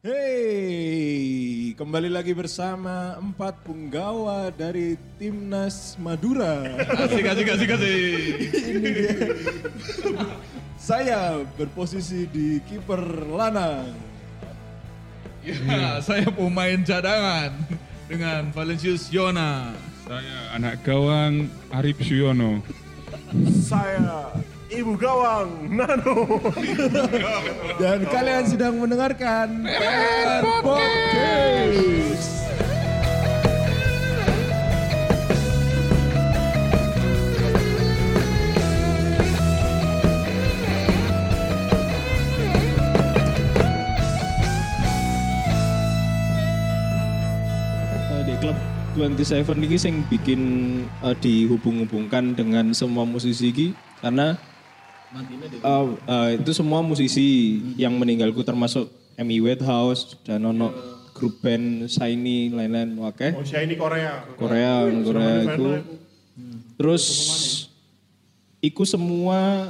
Hey, kembali lagi bersama empat punggawa dari Timnas Madura. Asik, asik, asik, asik. Ini dia. Saya berposisi di kiper Lanang. Ya, saya pemain cadangan dengan Valencius Yona. Saya anak gawang Arif Suyono. Saya ibu gawang Nano. Dan kalian sedang mendengarkan PR Podcast. Eh, klub 27 ini sing bikin eh, dihubung-hubungkan dengan semua musisi ini karena eh, eh, itu semua musisi yang meninggalku termasuk Amy Whitehouse dan ono grup band Shiny lain-lain wakeh Oh, saya ini Korea. Korea Korea itu. terus iku semua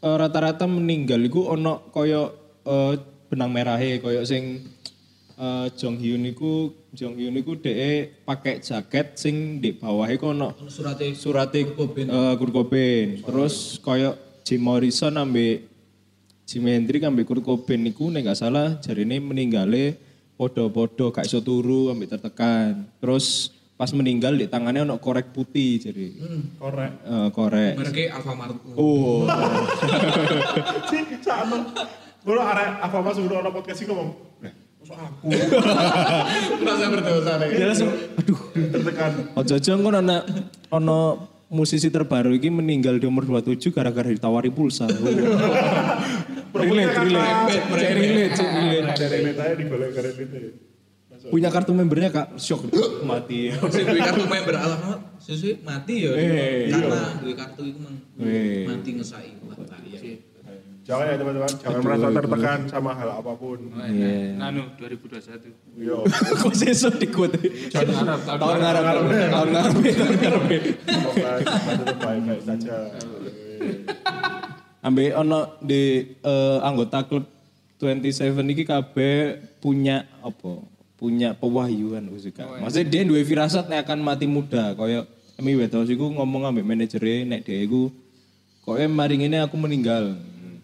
eh, rata-rata meninggal. Iku ono koyo eh, benang merahe koyo sing eh, Jong Hyun iku Jong Hyun iku dhek pakai jaket sing di bawahnya iku ono surate surate eh, Kurt Cobain. Terus koyo Jim Morrison ambek Jimi Hendrix ambek Kurt Cobain niku nek gak salah jarine meninggalnya podo-podo gak iso turu ambek tertekan. Terus pas meninggal di tangannya ono korek putih jadi Korek. eh, korek. mereknya Alfamart Oh, Si, sama. Kalau arek apa mas udah ada podcast ini ngomong. "Eh, Masuk aku merasa berdosa deh dia langsung aduh tertekan. ojo-ojo kan ono ono musisi terbaru ini meninggal di umur 27 gara-gara ditawari pulsa. relate, relate, cek relate, cek relate. Dari netanya di balik karena itu. Punya kartu membernya kak, shock mati. si duwe kartu member Alfamart sesuai mati ya Eh, karena duwe kartu itu mang Eh. mati ngesai wah bahaya Jangan ya teman-teman, jangan merasa tertekan sama hal apa pun. Iya. Nano 2021. Yo, Kok sesuk dikut? Tahun ngarep, tahun ngarep, tahun ngarep, tahun ngarep. semoga semuanya baik-baik saja. Ambil ono di eh, anggota klub 27 ini kabeh punya apa? Punya pewahyuan Usika. Maksudnya dia duwe firasat nek akan mati muda. Kaya Emi Wetos iku ngomong ambek manajernya nek dia iku kaya mari ngene aku meninggal.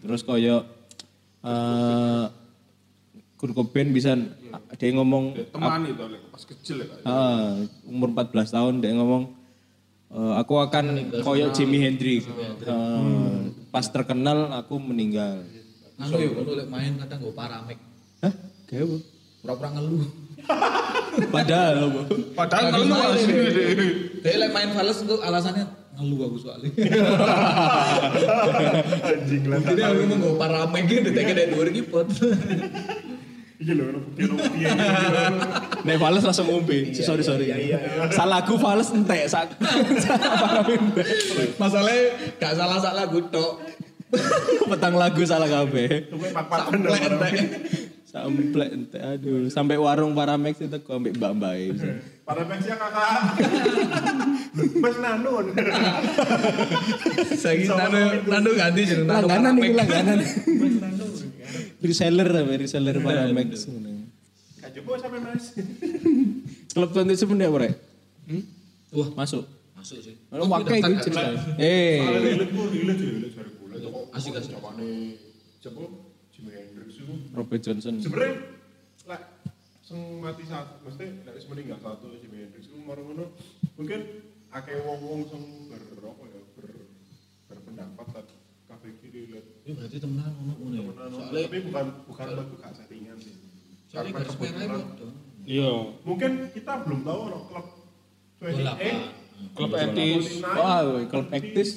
Terus kaya eh Kurt Cobain bisa dia ngomong Teman itu pas kecil ya. Ah, umur 14 tahun dia ngomong "Eh, aku akan koyok Jimi Hendrix. Eh, pas terkenal aku meninggal. nganu ya kalau lek main kadang gue paramek Hah? Kayak apa? pura-pura ngeluh Padahal? Padahal Lagi ngeluh dia lek main fales itu alasannya ngeluh aku soalnya Anjing lah. jadi aku ngomong gue paramek gitu tapi dari dua kipot Iki lho, bukti lo bukti. Nek Fales langsung ngombe. Sorry sorry. Salahku Fales entek sak. Salah entek. masalahnya gak salah salah gue tok Petang lagu salah kabeh. Entek Sampai entek aduh, sampai warung Paramex itu kok ambek mbak-mbak e. Para pensia kakak. Mas Nanun. saya nando nando ganti jadi nando Langganan iki langganan. Reseller apa reseller Paramex. Gak coba sampai mas. Klub 27 ya, Bre? wah Masuk. masuk sih Kalau pakai gitu cerita. Eh, gue. Kok Asik, asik. Jawabannya, siapa? Jimi Hendrix itu. Robert Johnson. Sebenarnya, lah, sing mati satu, mesti nek wis meninggal satu Jimi Hendrix itu marang ngono, mungkin akeh wong-wong sing ber apa ya, ber berpendapat lah kabeh iki relate. Ini berarti temenan ngono ngono ya. Soalnya Tapi bukan bukan lagu gak settingan sih. soalnya garis merahnya. Iya. mungkin kita belum tahu ono klub 28 Klub etis. Aktis. klub etis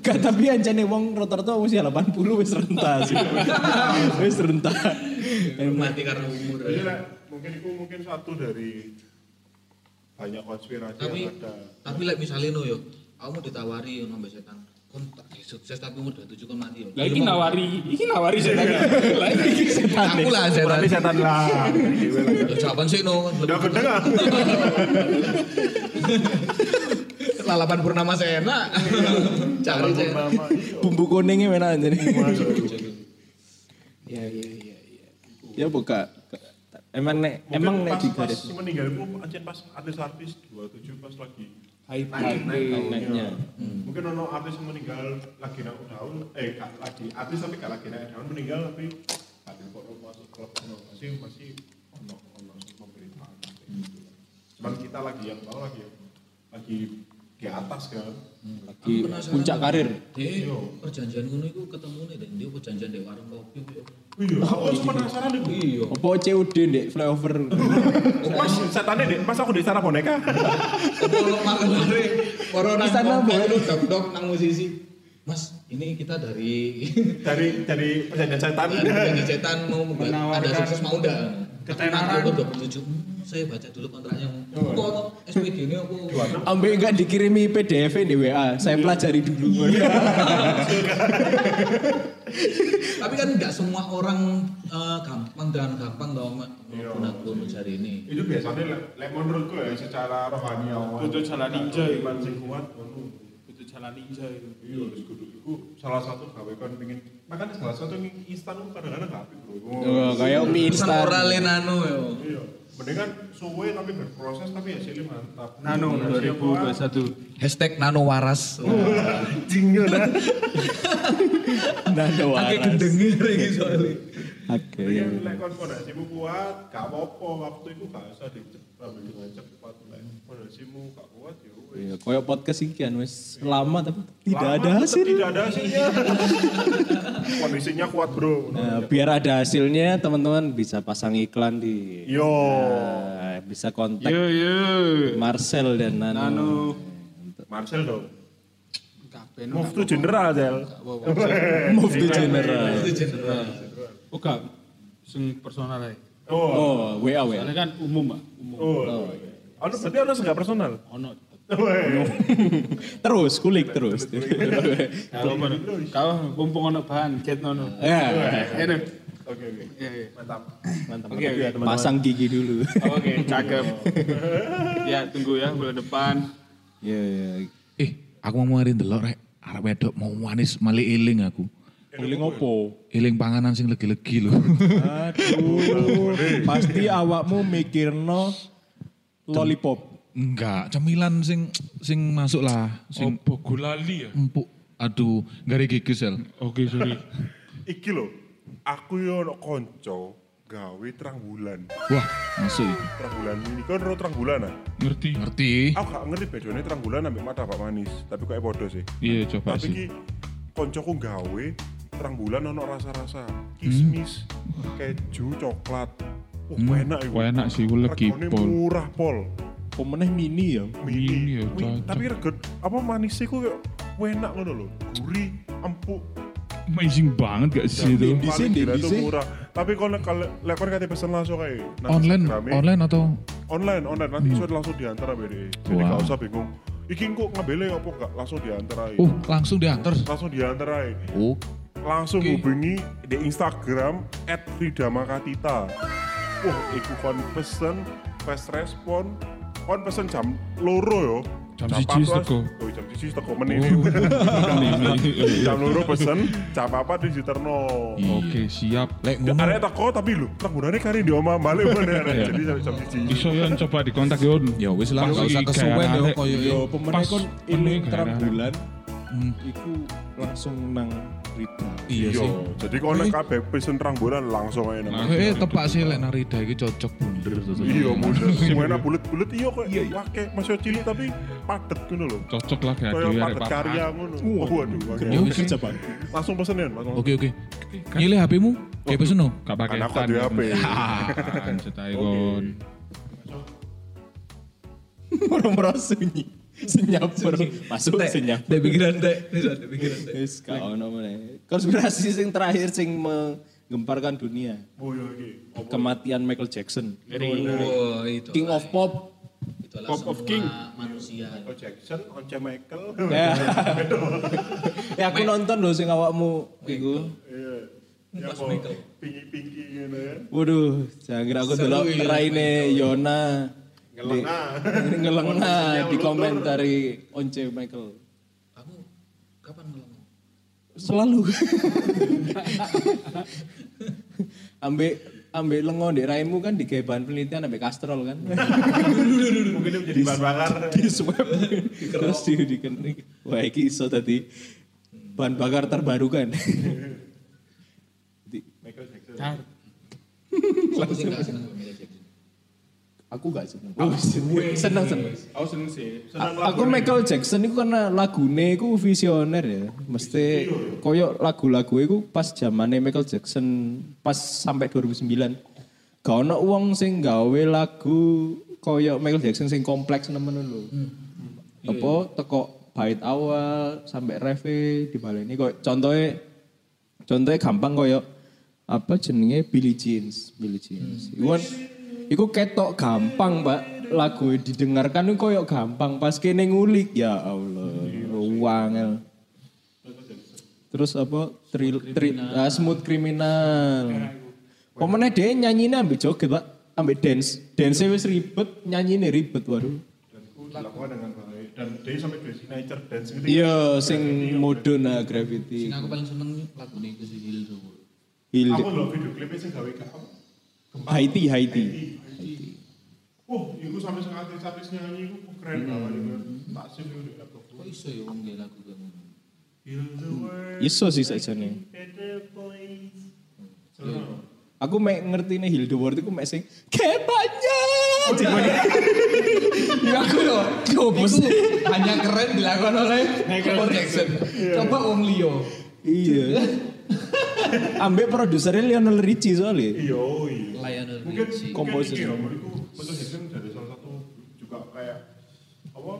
Gak tapi ancane wong rata-rata usia 80 wis renta sih. Wis renta. Mati karena umur. Jadi lah, mungkin itu mungkin satu dari banyak konspirasi Tapi yang ada. tapi lek misalnya no yo, aku mau ditawari yo nambah setan. Kon tak sukses tapi umur 27 kon mati yo. Lah iki nawari, iki nawari setan. Lah iki setan. Aku lah setan. Berarti setan lah. Ya jawaban sih no. Udah gedeng ah. Lalapan purnama sena. Cari sena. Nama, iya. Bumbu kuningnya mana anjane. Ya ya ya. ya. Ya buka. Emang nek emang nek di pas, garis pas meninggal itu ancen pas artis-artis 27 pas lagi Hype. naiknya. mungkin ono artis yang meninggal lagi naik daun eh lagi artis tapi gak lagi naik daun meninggal tapi gak kok masuk klub ono masih masih ono ono pemberitaan cuman kita lagi yang bawah lagi lagi di atas kan Lagi puncak karir. Dia perjanjian ngono iku ketemu nih dan dia perjanjian di warung kopi. iya aku cuma penasaran nih Iya. Apa COD ndek flyover? pas setannya deh pas aku di sana boneka makan lari? Corona Sana, Boy. lu dok dok nang musisi. Mas, ini kita dari dari dari perjanjian setan dari cetan mau ada sukses mau enggak? ketenaran. Aku 27. Saya baca dulu kontraknya. Kok SPD ini aku Ambek enggak dikirimi PDF di WA. Saya pelajari dulu. Tapi kan nggak semua orang eh, gampang dan gampang tau Iya. menggunakan mencari ini. itu biasanya lek lek menurutku ya secara rohani awan Kudu jalan ninja ya. iman sing kuat Itu jalan ninja itu. iya kudu iku salah satu gawe kon pengen makanya salah satu yang instan kadang-kadang gak bro Oh, kayak mie instan. oralin anu yo. iya mendingan suwe tapi berproses tapi hasilnya mantap Nano Hasilnya kuat. 2021. Hashtag nano waras. Jingle dah. Akeh waras. gendenge iki soalnya. Oke. Mendingan lek kon fondasimu kuat gak apa-apa waktu itu gak usah diambil dengan cepat lek fondasimu gak kuat ya. Iya, koyo podcast iki kan wis lama tapi tidak Lama ada hasil. Tidak ada hasilnya. Kondisinya kuat bro. Nah, biar ada hasilnya teman-teman bisa pasang iklan di Yo. Nah, bisa kontak Yo yo. Marcel dan Nano. Nano. Marcel dong. Move to general Zel. Move to general. Oh gak. Sing personal ae. Oh. Oh, WA WA. Soalnya kan umum, Pak. Umum. Oh. Anu berarti ono enggak personal. Ono. Terus kulik terus. Kalau mumpung ono bahan chat nono. ya, Enak. Oke oke. Iya iya. Mantap. mantap. Oke oke. Pasang gigi dulu. Oke, cakep. ya, tunggu ya bulan depan. Iya, iya. Eh, aku mau ngerin delok rek. Arep wedok mau manis mali iling aku. Kuling opo? Iling panganan sing legi-legi lho. Aduh, pasti awakmu mikirno lollipop. Enggak, cemilan sing sing masuk lah, sing Opo gulali ya? empuk. Aduh, gari gigi sel. Oke, sorry. Iki lho. Aku yo ono kanca gawe terang bulan. Wah, masuk iki. Terang bulan ini kan ro terang bulan ah. Ngerti? Ngerti? Aku gak ngerti bedanya terang bulan ambek mata pak manis, tapi kayak bodoh sih. Iya, coba Tapi sih. ki koncoku gawe terang bulan ono rasa-rasa kismis, keju, coklat. Wah, enak iku. Wah, enak sih, gue lagi pol. murah pol. Pemeneh mini ya. Mini. Mini ya, Wih, tapi reget apa manisnya ku kayak enak ngono lho. Gurih, empuk. Amazing banget gak sih itu? Di sini, di itu sini. murah. Tapi kalau kalau lek kon kate pesen langsung kayak Online, online atau online, online nanti iso langsung diantar BD. Jadi Wah. gak usah bingung. Iki kok ngabele apa enggak langsung diantar aja. uh langsung diantar. Langsung diantar aja. Oh, Langsung Oke. hubungi di Instagram @fridamakatita. Wah, iku kon pesen fast respon kon pesen jam loro yo. Jam siji teko. Oh, jam siji teko menit. jam loro pesen, jam apa di Jiterno. Oke, siap. lek Ya, ngono. arek teko tapi lho, penggunane kari di omah balik mana arek. Jadi jam siji. Iso ya coba dikontak ya. Ya wis lah, Pas gak usah kesuwen yo koyo Yo, pemeneh Pas kon ini terang bulan. Hmm. Iku langsung nang Rita. Iya sih. Yo, jadi kalau nek kabeh pesen terang bulan langsung aja nang. Eh, tepak sih lek Narida iki cocok bunder. Iya, mudah. Semuanya bulet-bulet iya kok. Iya, wake masih cilik tapi padet ngono lho. Cocok lah kayak Kayak dhewe padet karya ngono. Waduh. Ya wis. Langsung pesen ya. Oke oke. Nyilih HP-mu? Kayak pesen no? Gak pakai Kan tan. ada HP. Kan cetai kon. Moro-moro sunyi. Senyap bro. Masuk senyap. Dek pikiran dek. Dek pikiran dek. Wis gak ono meneh. Konspirasi sing terakhir sing menggemparkan dunia. Oh iya iki. Kematian Michael Jackson. Wah, itu. King of Pop. Itulah Pop of King. manusia. Michael Jackson, Once Michael. Ya. ya aku nonton loh sing awakmu iku. Iya. Ya Mas kok Michael. pingi-pingi ngene ya. Waduh, jangan kira aku delok raine Yona. Ngelengah. Ini ngelengah di komentari Once Michael. Kamu kapan ngomong? Selalu. Ambek ambek lengo ndek raimu kan digawe bahan penelitian ambek kastrol kan. Mungkin itu menjadi bahan bakar. di swab terus di di wah iki iso tadi bahan bakar terbarukan. Di- Michael Jackson. Aku sih gak seneng sama Michael Jackson. Aku gak seneng. Aku seneng seneng. Aku seneng sih. Senang A- Aku Michael Jackson itu karena lagune itu visioner ya. Mesti koyo lagu-lagu itu pas zamannya Michael Jackson pas sampai 2009. Gak ono uang sing gawe lagu koyo Michael Jackson sing kompleks nemen lho. Apa teko bait awal sampai reve di baleni koyo contohnya contohnya gampang koyo apa jenenge Billie Jeans, Billie Jeans. Iku kan- Iku ketok gampang, Pak. Lagu didengarkan itu koyo gampang. Pas kene ngulik, ya Allah. Wangel. Terus apa? Tril, tri, ah, smooth criminal. Pemene dia nyanyinya ambil joget, Pak. Ambil dance. Dance wis ribet, nyanyinya ribet, waduh. Dan dilakukan dengan baik. Dan dia sampai dua signature dance gitu. Iya, sing Modona Sing Gravity. aku paling seneng lagu ini ke si Hill tuh. Hill. Aku lo video klipnya sih gawe gak apa. Haiti, Haiti. Wah, itu sampai sing artis-artis nyanyi itu keren banget. itu. Tak sih itu laptop. Kok iso ya wong gak lagu kamu? Feel the world, Iso sih saja nih. place. Seneng. Aku mek ngerti nih Hilda Ward itu mek sing kepanya. Ya aku loh, coba sih. Hanya keren dilakukan oleh Michael Jackson. Coba Om Leo. Iya. Ambek produsernya Lionel Richie soalnya. Iya, iya. Lionel Mungkin Richie. Komposer. Mungkin iki ya, menurutku Michael Jackson dari salah satu juga kayak apa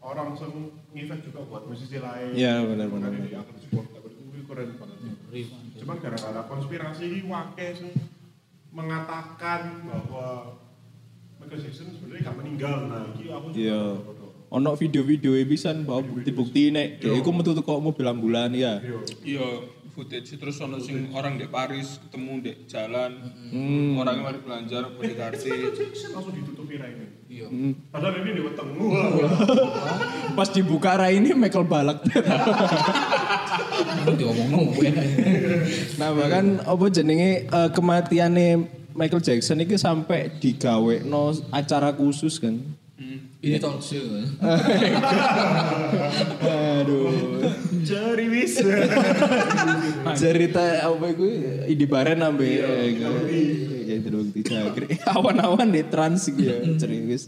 orang yang ngefek juga buat musisi lain. Iya, benar-benar. Dia akan support. Tapi itu keren banget. Cuman gara-gara konspirasi ini wake sing mengatakan bahwa Michael Jackson sebenarnya gak meninggal. Nah, ini aku juga Iya. bodoh. Ono video-video bisa bawa bukti-bukti nek dia iku metu teko mobil ambulan ya. Iya. Footage terus ono sing orang di Paris ketemu di jalan. Hmm. Orangnya mari belanja bodyguard Langsung ditutupi raine. Iya. Padahal ini di weteng. Pas dibuka rai ini Michael Balak. Diomong ngomong nah bahkan apa jenenge eh, kematiannya Michael Jackson itu sampai digawe no acara khusus kan. Ini talk show. Aduh. Jari wis. cerita apa itu idi baren ambe. Ya itu dong tidak awan-awan di trans gitu ceringis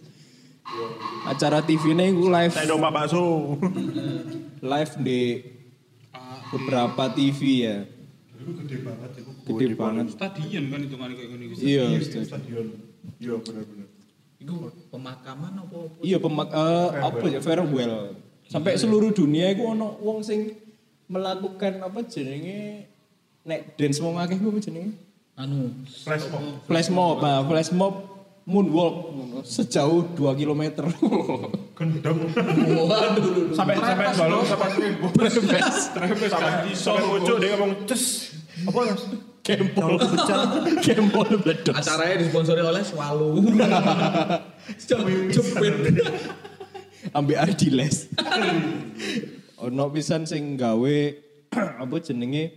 acara TV nya itu live. Saya dong Pak Bakso. live di beberapa TV ya. Gede banget gede banget. Stadion kan hitungannya kayak gini. iya Di stadion. Iya benar-benar. Itu pemakaman apa? apa? iya pemak eh, apa ya? Farewell. Sampai seluruh dunia itu ono wong sing melakukan apa jenenge nek dance wong akeh ku apa jenenge Anu, Flash mob. flash mob nah, flash mob moonwalk sejauh 2 km Gendeng. waduh, sampai sampai solo sampai sampai sampai sampai pojok dia ngomong ces apa mas Kempol pecah, kempol meledos. acaranya disponsori oleh Swalu. Jepit. Ambil Ardiles. Ono pisan sing gawe apa jenenge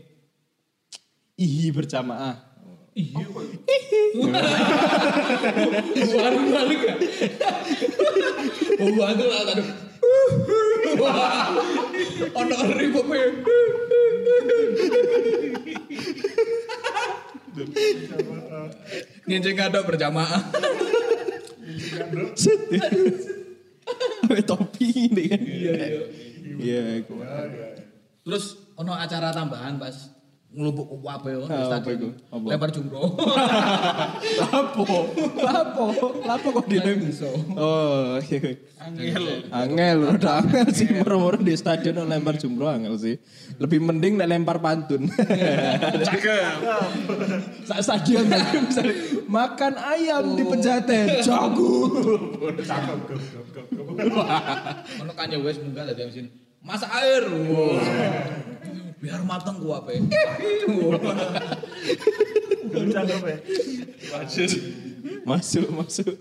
ihi berjamaah. Balik balik ya. Oh, balik lah. Wah. Ono ri apa ya? Ngenceng ada berjamaah. Ambil topi ini kan. Iya, iya. Iya, iku. Terus ono acara tambahan pas ngelubuk apa ya? di Ah, apa? Apa? Lempar jumroh. Lapo? Lapo? Lapo kok di Oh, iya. Angel. Angel, udah angel sih moro-moro di stadion lempar jumroh angel sih. Lebih mending nek lempar pantun. Cakep. Sak stadion misalnya makan ayam di pejaten, jago. cakep gep gep Ono Kanye West munggah dari mesin. Masak air. Wow. Biar matang gua apa ya? cakep ya Wajar. Masuk, masuk.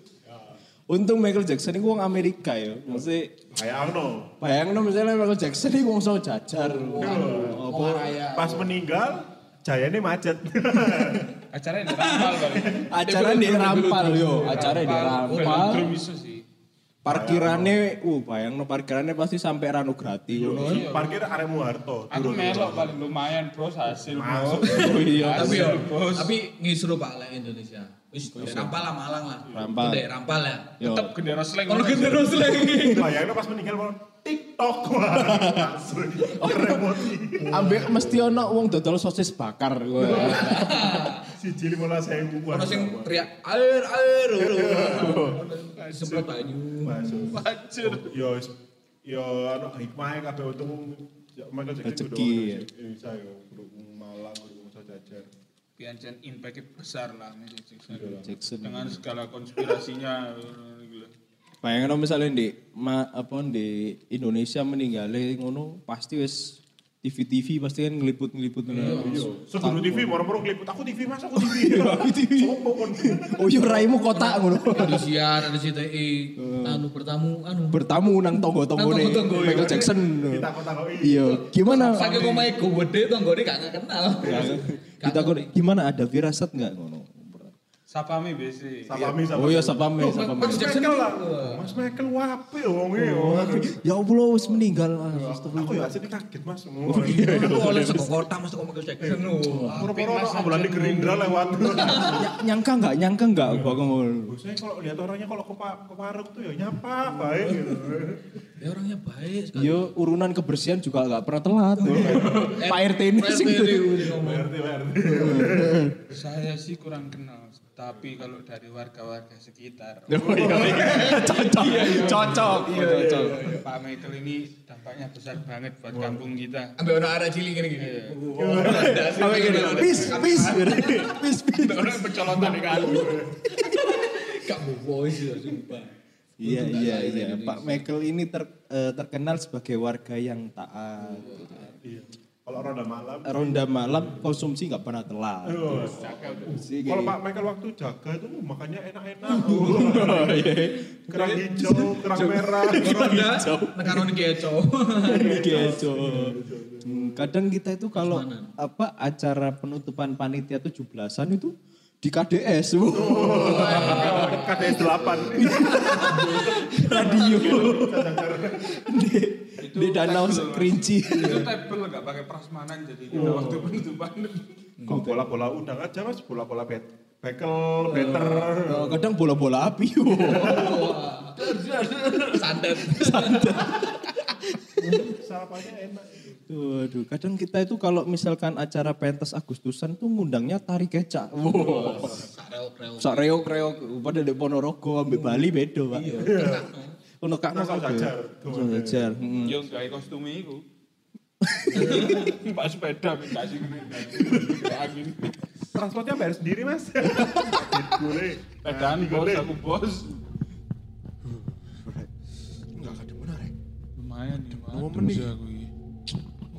Untung Michael Jackson ini wong Amerika ya. Maksudnya kayak Arno bayangno misalnya Michael Jackson ini wong so jajar. Raya? pas meninggal jayanya macet Acaranya di Rampal paling. Acara di Rampal yo, acara di Rampal. Iso sih. Parkirannya, uh bayang no parkirannya pasti sampai ranu gratis ngono. Parkir aremu Harto. Aku melok paling lumayan bros hasil bro. Oh iya. Tapi yo, bos. tapi ngisru Pak lek Indonesia. Wis Rampal lah Malang lah. Rampal. Udah Rampal ya. Yo. Tetep gendera slang. Kalau terus lagi. Bayangnya pas meninggal mau TikTok wah langsung remoti. Ambek mesti ono wong dodol sosis bakar. Wah. Si Jili mola sewu. Ono sing teriak air air. Semprot banyu. Wajur. Yo yo anu hikmahnya kabeh untung ya, Jackson Rezeki, ya. Indonesia yo berhubung Malang berhubung Jajar. Piancen impact besar lah Michael Jackson. Dengan segala konspirasinya. gila. Bayangin misalnya di ma, apa di Indonesia meninggalnya ngono pasti wes TV-TV pasti kan ngeliput-ngeliput ngono. Sebelum TV, moro-moro ngeliput, aku TV mas, aku TV. Aku TV. Oh iya raimu kotak ngono. Ada siar, ada CTI, anu bertamu, anu. Bertamu nang tonggo-tonggo Nang nih Michael iya. Jackson. Kita kok Iya, gimana? Saking omahe gede tonggone gak kenal. Kita kok gimana ada firasat nggak ngono? Sapami BC. Sapami sama. Oh iya sapame, sapame. Mas Michael lah. Mas Michael wape wonge. Ya Allah wis meninggal. Ah, Aku ya asli kaget mas. Aku oleh sego kota mas kok Michael Jackson. Moro-moro ono ambulan di Gerindra lewat. Ya- nyangka nggak nyangka nggak gua ngono. Saya kalau lihat orangnya kalau ke pa- ke warung tuh ya nyapa baik gitu. Ya orangnya baik sekali. Yo urunan kebersihan juga nggak pernah telat. Pak RT ini sing BRT BRT. Saya sih kurang kenal. Tapi kalau dari warga-warga sekitar. cocok, cocok, iya cocok. Pak Michael ini dampaknya besar banget buat kampung kita. Ambil orang arah cilik gini gini. Sampai gini, pis, pis, pis, pis. Orang pencolotan di kali. Gak mau voice ya sumpah. Iya, iya, iya. Pak Michael ini ter- eh, terkenal sebagai warga yang taat. Kalau ronda malam. Ronda malam konsumsi nggak pernah telat. Sih, Kalau kayak- Pak Michael waktu jaga itu makannya enak-enak. Kerang hijau, kerang merah. Ronda, nekan ono keco. Keco. Hmm, Kadang kita itu kalau apa acara penutupan panitia 17-an itu di KDS. Wow. KDS 8. Radio. di, di danau kerinci. Itu table nggak pakai prasmanan jadi kita waktu penutupan. Kok bola-bola udang aja mas, bola-bola bet. Bekel, better. Oh, kadang bola-bola api. Santet. Sarapannya enak. Waduh, kadang kita itu kalau misalkan acara pentas Agustusan tuh ngundangnya tari kecak. Wow. Sak reok-reok pada di Ponorogo ambil Bali beda, Pak. Ono kakno jajar. mm. Yo nggak kostum itu. Pak sepeda kasih angin. Transportnya bayar sendiri mas. Boleh. Sepedaan bos, aku bos. Enggak ada benar ya. Lumayan nih, Mas. menit. aku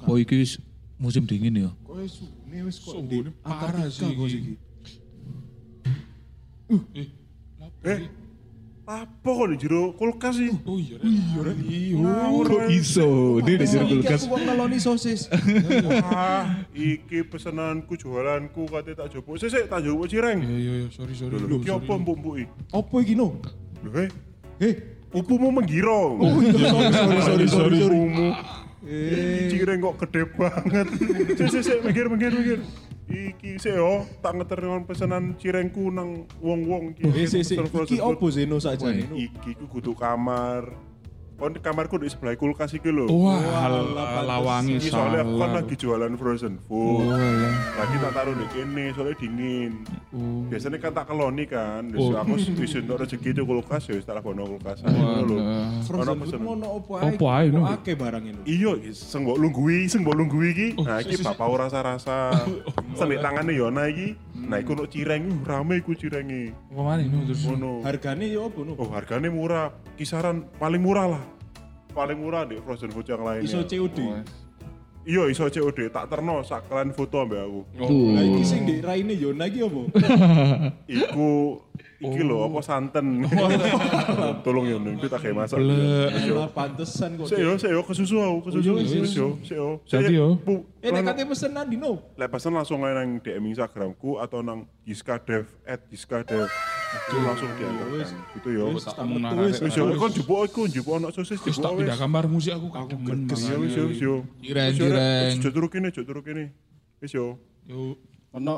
ini. Oh iki wis musim dingin ya. Sune wis kok di parah sih. Iki. Eh, Eh, apa kok di jero kulkas sih? oh iya. Iya, Kok iso? Ini di jero kulkas. Aku ngeloni sosis. Wah, iki pesenanku jualanku katanya tak jopo. Sik tak jopo cireng. Iya, iya, iya, sorry, sorry. Lho ki apa mbok-mbok iki? Apa iki no? Lho eh, Eh, pupumu menggirong. oh iya sorry sorry sorry sorry. Pupumu. Cireng kok gede banget. Sik sik sik minggir minggir minggir. Iki sik yo, tak ngeternon pesanan cirengku nang wong-wong iki. Eh, si, si. Frozen Iki opo saja Wah, ini? Iki ku kudu kamar. Kon di kamarku di sebelah kulkas iki lho. Wah, lawangi Iki soalnya aku kan lagi jualan frozen food. Lagi tak taruh di kene soalnya dingin. Biasanya kan tak keloni kan. Terus aku wis untuk rezeki itu kulkas ya wis tak lakono kulkas. Ngono lho. Frozen food ngono opo ae? Opo ae, no? Akeh barang ini. Iya, sing mbok lunggui, sing mbok lunggui iki. Nah, iki bapak rasa-rasa. Senik tangane Yona iki. Nah, iku cireng, uh, rame iku cirenge. Ke mana ini terus? Ngono. Hargane ya opo no? Oh, harganya murah. Kisaran paling murah lah. Paling murah di frozen food yang lainnya. Iso COD. Iya, iso COD. Tak terno sakalan foto ambek aku. Lah iki sing di raine Yona iki opo? Iku iki lho apa santen. Tolong ya ning kita kayak masak. Lah pantesan kok. Sik yo, sik yo kesusu aku, kesusu. Wis yo, sik yo. Jadi yo. Bu, Eh nek kate pesen nang dino. lek pesen langsung aja nang DM Instagramku atau nang Giska Dev at Giska Dev. Itu langsung diantarkan. Gitu yo. Wis yo, kon jupuk aku, jupuk ono sosis Wis jupuk tak wis. pindah kamar musik aku kagemen Wis yo, wis yo, wis yo. Jireng, Wis yo, jireng. Wis, Jok turu kene, jok turu kene. Wis yo. Yuk. Ono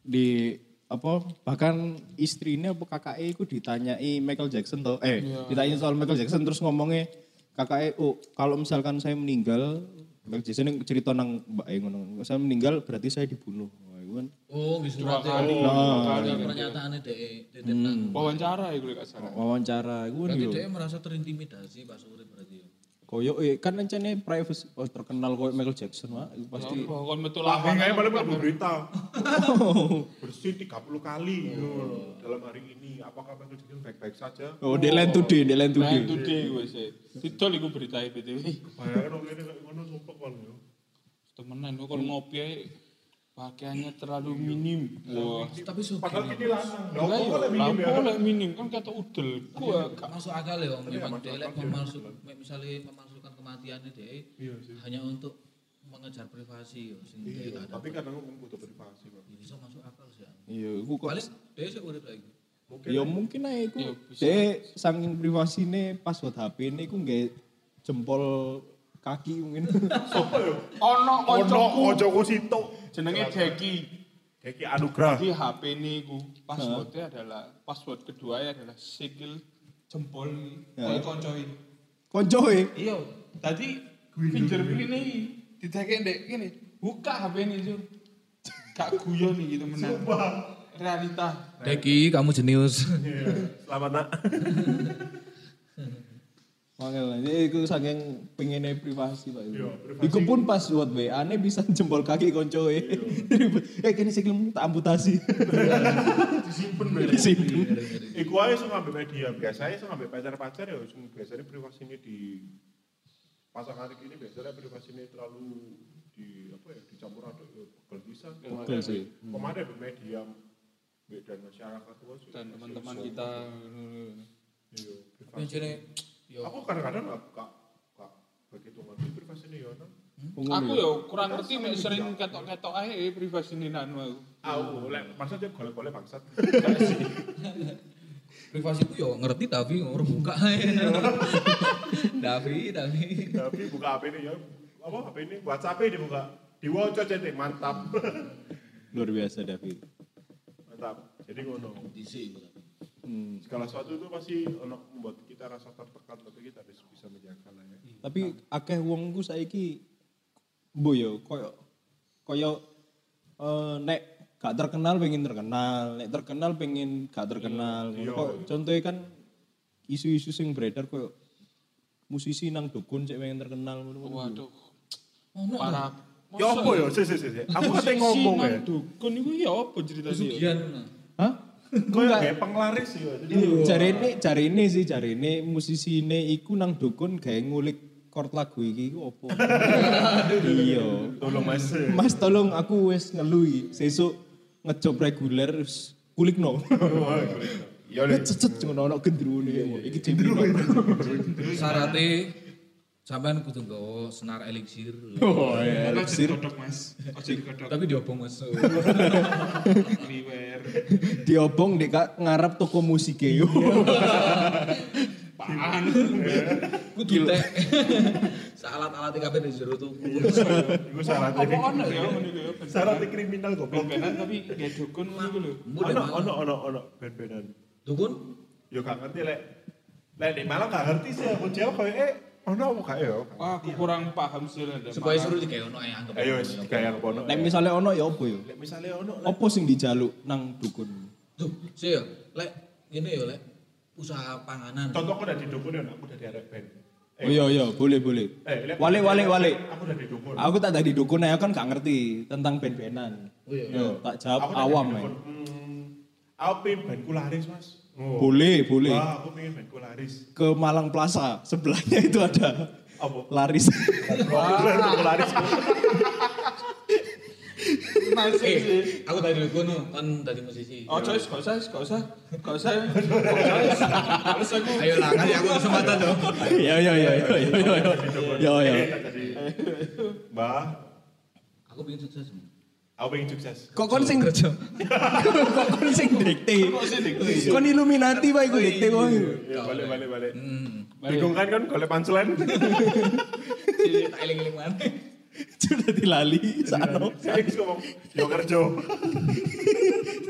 di apa bahkan istrinya apa kakaknya itu ditanyai Michael Jackson tuh eh ditanya soal Michael Jackson terus ngomongnya kakaknya oh kalau misalkan saya meninggal Michael Jackson cerita nang mbak ngono saya meninggal berarti saya dibunuh itu kan Oh, di surat kali. Ada pernyataannya dek, dek nang. Wawancara ya gue gak salah. wawancara itu kan Berarti dia merasa terintimidasi pas urip berarti. ya. koyo eh, kan rencana privacy oh, terkenal koyo Michael Jackson wah itu pasti kon metu Tapi lapangan. kayak paling baru berita. Bersih 30 kali dalam hari ini. Apakah Michael Jackson baik-baik saja? oh di line today di line today Lain today gue sih. Didol iku berita BTW. Bayangin dong ini kayak ngono sumpah kan yo. Temenan kok kalau ngopi ae pakaiannya terlalu minim. Wah. Tapi so Padahal ini lanang. Kok yo, lek minim ya? lampu lek minim kan kata udel. Gua gak masuk akal ya memang dia lek memalsuk misalnya memalsukan kematiannya dia hanya untuk mengejar privasi yo sing ada. Tapi kadang aku butuh privasi, Bang. Bisa masuk akal sih. ya. iya itu kok Paling dia sih urip lagi. Ya mungkin aja iku. Ya. Dek saking privasine password HP ini iku nggak jempol kaki mungkin. Sopo yo? ono Ono koncoku ojoku situ. Jenenge Jeki. Deki Anugrah. Di HP ini ku passwordnya adalah password kedua adalah sikil jempol kayak koncoi. Koncoe. Iya, tadi fingerprint ini diteke ndek kene. Buka HP ini, Sur. Gak guyon nih gitu menang. Realita. Deki, kamu jenius. Selamat nak. Mangel ini iku saking pengennya privasi Pak. Iya, Iku. Iku pun password WA ne bisa jempol kaki koncoe. eh kene sikilmu tak amputasi. Disimpen bener. Disimpen. Iku aja sing ngambil media. Biasanya sing ngambil pacar-pacar ya sing biasanya privasi ini di pasangan ini biasanya privasi ini terlalu di apa ya dicampur aduk ya pegel bisa. Sih. Kemarin ada media dan masyarakat tua sih. Dan teman-teman kita Iya, Tapi yo Aku kadang-kadang nggak kak kak begitu ngerti privasi ini ya. Nang. aku ya kurang ngerti mek sering ketok-ketok ae privasi ini nanu aku. Aku, lek maksudnya golek-golek bangsat. privasiku yo ngerti tapi orang buka ae. Davi, Davi. Tapi buka HP ini ya, apa HP ini WhatsApp ini dibuka. Diwocok jadi mantap. Luar biasa David. mantap. Jadi ngono. Disi tapi. Hmm. Segala sesuatu itu pasti ono membuat kita rasa tertekan tapi kita harus bisa menjaga lah ya. Tapi akeh wong ku saiki mbo yo koyo koyo eh, nek gak terkenal pengen terkenal, nek terkenal pengen gak terkenal. Iya. Kok contohnya kan isu-isu sing beredar koyo musisi nang dukun cek pengen terkenal ngono. Waduh, Ono parah. Ya apa ya? Si si si. si. Aku kate ngomong ya. Dukun itu ya apa ceritanya? Pesugihan. Hah? Kau yang kayak penglaris ya. Jadi Cari ini, cari ini sih, cari ini musisi ini iku nang dukun kayak ngulik chord lagu iki iku opo. iya. tolong mas. Mas tolong aku wes ngelui, sesuk ngejob reguler wis kulik no. Ya lek Cecet ngono ono gendrune. Iki gendrune. Syaratnya sampean kudu nggawa senar elixir. Oh iya. Ojo digodok mas, ojo digodok. Tapi diobong Mas. Liwer. Diobong dek Kak, ngarep toko musik e. Paan. Kudu tek. Salat-alat kabeh di jero tuku. iku syarat Apa ono ya ngono ya? syarat kriminal goblok. Tapi gak dukun ngono iku lho. Ono ono ono ono ben-benan. Dukun? Yo gak ngerti lek. Lek di Malang gak ngerti sih aku jawab kayak eh ono apa gak ya? Wah, aku kurang paham sih lah. Supaya suruh dikayak ono ya anggap. Ayo wis kayak ono. Nek misale ono ya opo ya? Lek misalnya ono Opo sing dijaluk nang dukun? Tuh, sih ya, lek ngene ya lek usaha panganan. contoh aku udah di dukun ya aku udah di arek band. Oh iya iya, boleh boleh. Eh, Wale wale wale. Aku udah di dukun. Aku tak tadi dukun ya kan gak ngerti tentang band-bandan. Oh iya. Yo, tak jawab awam ya. Aku pengen bandku laris mas. Oh. Boleh, boleh. Wah, aku pengen bandku laris. Ke Malang Plaza, sebelahnya itu ada Apa? laris. Wah, laris. Masuk Eh, sih. aku tadi dulu kono kan tadi musisi. Oh, coy, gak usah, gak usah, gak aku. Ayo lah, kasih aku kesempatan dong. Ya ya ya ya ya ya. Ya ya. Mbah, Aku pengen sukses. Aku pengen sukses. Kok kon sing kerja? Kok kon sing dikte? Kon Illuminati wae iku dikte wae. Ya, balik, balik, balik. Hmm. Bingung kan kan golek punchline. Tak eling-eling mana? Sudah dilali sano. Saya ngomong, yo kerja.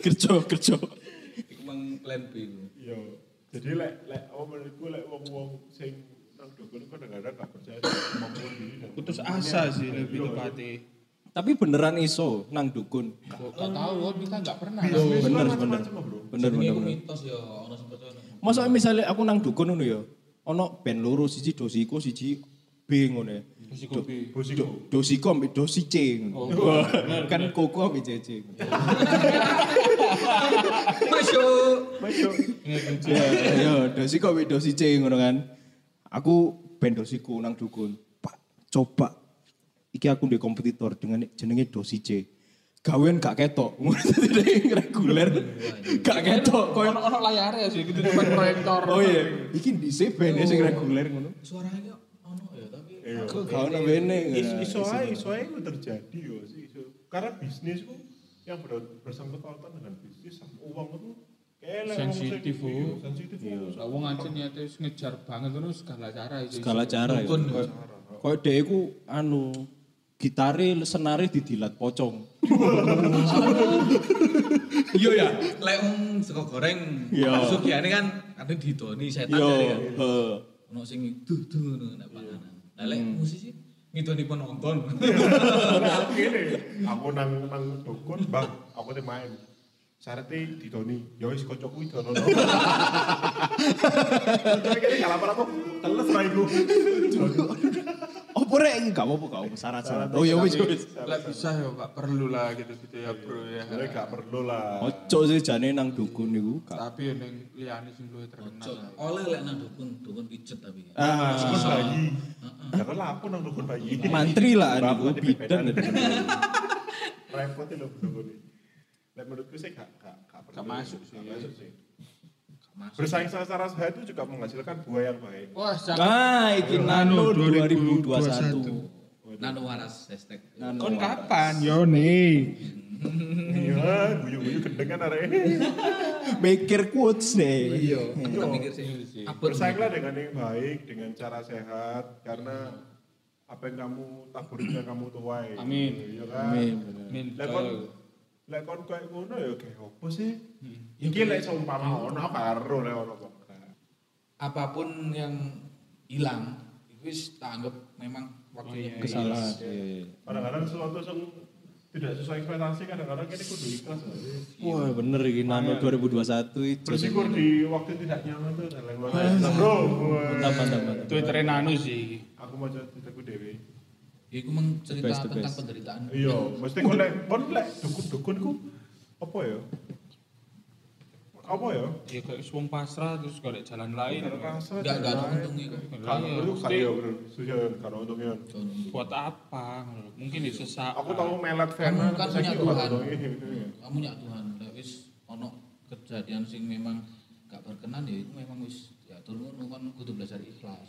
Kerja kerja. Iku mang plan B. Yo. Jadi lek lek apa menurutku lek wong-wong sing nang dukun kadang-kadang gak percaya sama diri Putus asa sih lebih tepatnya. Tapi beneran iso nang dukun. Gak tahu, kita gak pernah. Bener, mah macam-macam bro. Bener bener. iku bener. mitos ya, ono sing percaya. ono. Masa misalnya aku nang dukun ngono ya. Ono band loro siji dosiko siji B ngono ya. Dosiko B. Bosiko. Dosiko ambek dosi C. ngono. kan koko ambek CC. Masuk. Ya, ya dosiko ambek dosi C ngono kan. Aku band dosiko nang dukun. Pak, coba iki aku ndek kompetitor dengan jenenge dosi C. Gawean gak ketok. Ngono dadi reguler. Gak ketok koyo Ono ono layar ya sih, gitu depan proyektor. Oh iya, iki dhisik band sing reguler ngono. Suaranya ono ya, tapi Kok gak ono bene. Is- Iso ae, iso ae itu terjadi yo sih. iso. Karena bisnis ku yang ber- bersangkutan dengan bisnis sama uang itu Sensitif, iya, sensitif. Lah wong ancen niate ngejar banget ngono segala cara itu. Segala cara ya. Koyo dhek iku anu gitare senare didilat pocong. Iya ya, lek wong sego goreng, Iya. sugiane kan kadang didoni setan Yo, dari kan. heeh. Ono sing duh ngono nek panganan. Lah lek musisi ngidoni penonton. Nah, aku nang nang dukun, bang, aku tuh main. Syaratnya didoni, ya wis kocokku itu nono. Tapi kayaknya gak lapar aku, teles lah iku. Iki gak apa-apa apa syarat-syarat. Oh ya wis wis. Lah bisa ya, gak perlu lah gitu-gitu ya, Bro ya. Sebenarnya gak perlu lah. Ojo sih jane nang dukun niku gak. Tapi yang liyane sing luwih terkenal. Oleh lek nang dukun, dukun pijet tapi. Ah, Dukun bayi. Karena aku nang dukun bayi. mantri lah niku bidan. Repot lho dukun. Lek menurutku sih gak gak gak perlu. Gak masuk sih. Gak masuk sih. Masuk. Bersaing secara sehat itu juga menghasilkan buah yang baik. Wah, cakep. Ah, iki Nano 2021. 2021. Nano waras hashtag. Nano Kon waras. kapan? Yo nih. Iya, guyu-guyu gendeng kan arek. Mikir quotes nih. Iya. Aku tak mikir sih. Apa Bersainglah dengan yang baik, dengan cara sehat, karena apa yang kamu taburi yang kamu tuai. Amin. Iya kan? Amin. Min. Lek kon lek kon koyo ngono ya kayak opo sih? Iki lek seumpama ono karo lek ono apa pun yang hilang itu wis tak anggap memang waktunya Kesalahan. Iya, iya. Kadang-kadang sesuatu yang tidak sesuai ekspektasi kadang-kadang kita kudu ikhlas lah. Wah, bener iki Nano 2021 itu. Bersyukur di waktu tidak nyaman tuh. Nah, bro, Mantap, mantap, Nano sih. aku mau dewe. Iku meng cerita best, tentang best. penderitaan. Iya, mesti kon lek kon lek dukun-dukun ku apa ya? Apa ya? Ya kayak wong pasrah terus golek jalan lain. Rasa Enggak enggak ada untungnya kok. Kalau Iya, kayak bro, sudah kalau untungnya. buat apa? Mungkin di sesak. Aku tahu melat Kamu Vena, kan saya punya Tuhan. untungnya. Kamu nyak Tuhan. Wis ono kejadian sing memang gak berkenan ya itu memang wis ya turun kan kudu belajar ikhlas.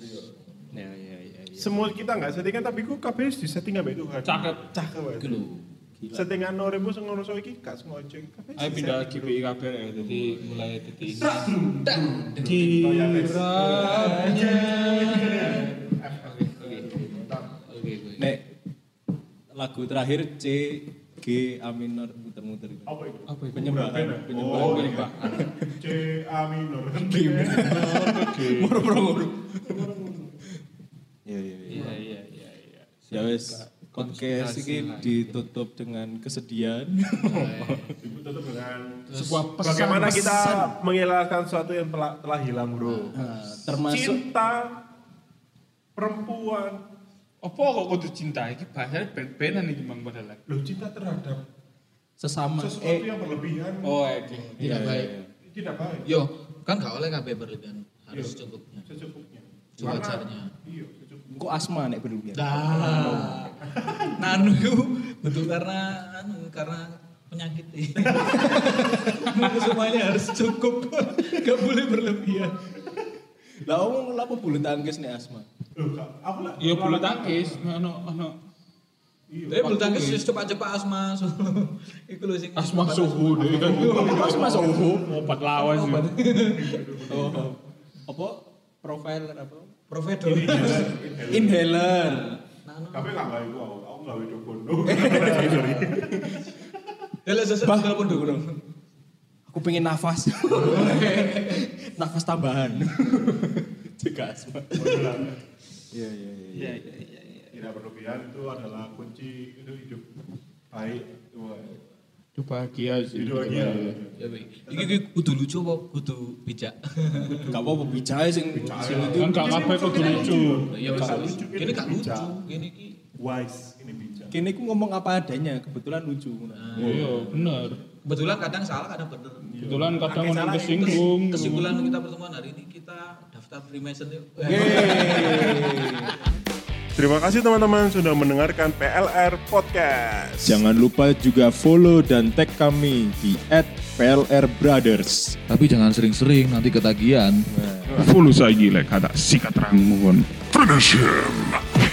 Ya, ya, ya. ya. Semua kita nggak settingan tapi ku kabeh di setting ambek Tuhan. Cakep. Cakep lho. Settingan nore bu sing ngono so iki gak ngojek. Kabeh Ayo pindah. GPI kabeh ya. Jadi mulai Oke oke. Nek lagu terakhir C G A minor muter-muter gitu. Apa itu? apa itu? Penyembahan, Oh, penyembahan. C A minor. Moro-moro ngono. Iya, iya, iya. Iya iya iya iya. Ya wes, podcast ini ditutup dengan kesedihan. Ibu tutup dengan Sebuah pesan- bagaimana kita pesan. menghilangkan sesuatu yang telah, telah hilang, Bro. Nah, termasuk Cinta perempuan. Apa kok kudu cinta iki bahasane ben-benan iki Bang padahal. Loh, cinta terhadap sesama sesuatu eh yang berlebihan Oh, iki. iya, Tidak baik. iya. tidak baik. Yo, kan gak oleh kabeh berlebihan. Harus Iya. secukupnya. Secukupnya. Karena- Iya, Kok asma nek berlebihan. Dah. Nanu itu Betul karena anu karena penyakit semuanya harus cukup. Gak boleh berlebihan. Lah omong apa bulu tangkis nih asma? Loh, aku lah. Ya bulu tangkis, ono ono Tapi bulu tangkis wis cepat-cepat asma. Iku lho sing asma suhu deh. Asma suhu. Obat lawan sih. Oh, apa? Profiler apa? Provider. Inhaler. Tapi nggak itu aku, aku nggak hidup bondo. Dalam sesuatu Bah. telepon. Aku pengen nafas. nafas tambahan. Juga asma. Iya, iya, iya. Tidak berlebihan itu adalah kunci itu hidup baik. Itu, Itu bahagia sih. Hidup bahagia. Ya weh. Iki iki kudu lucu apa kudu bijak? Gak apa-apa bicara sing sing itu. Kan gak kabeh kudu lucu. Ya wis. Lucu, Kene gak ini lucu. bijak. Kene iki Wise, ini bijak. Kini aku ngomong apa adanya, kebetulan lucu. Iya, bener. kebetulan kadang salah kadang bener. Kebetulan kadang salah, kesinggung. Kesimpulan kita pertemuan hari ini kita daftar Freemason yuk. Terima kasih teman-teman sudah mendengarkan PLR Podcast. Jangan lupa juga follow dan tag kami di @plrbrothers. Tapi jangan sering-sering nanti ketagihan. Follow saja lek kata sikat mohon. Finish him!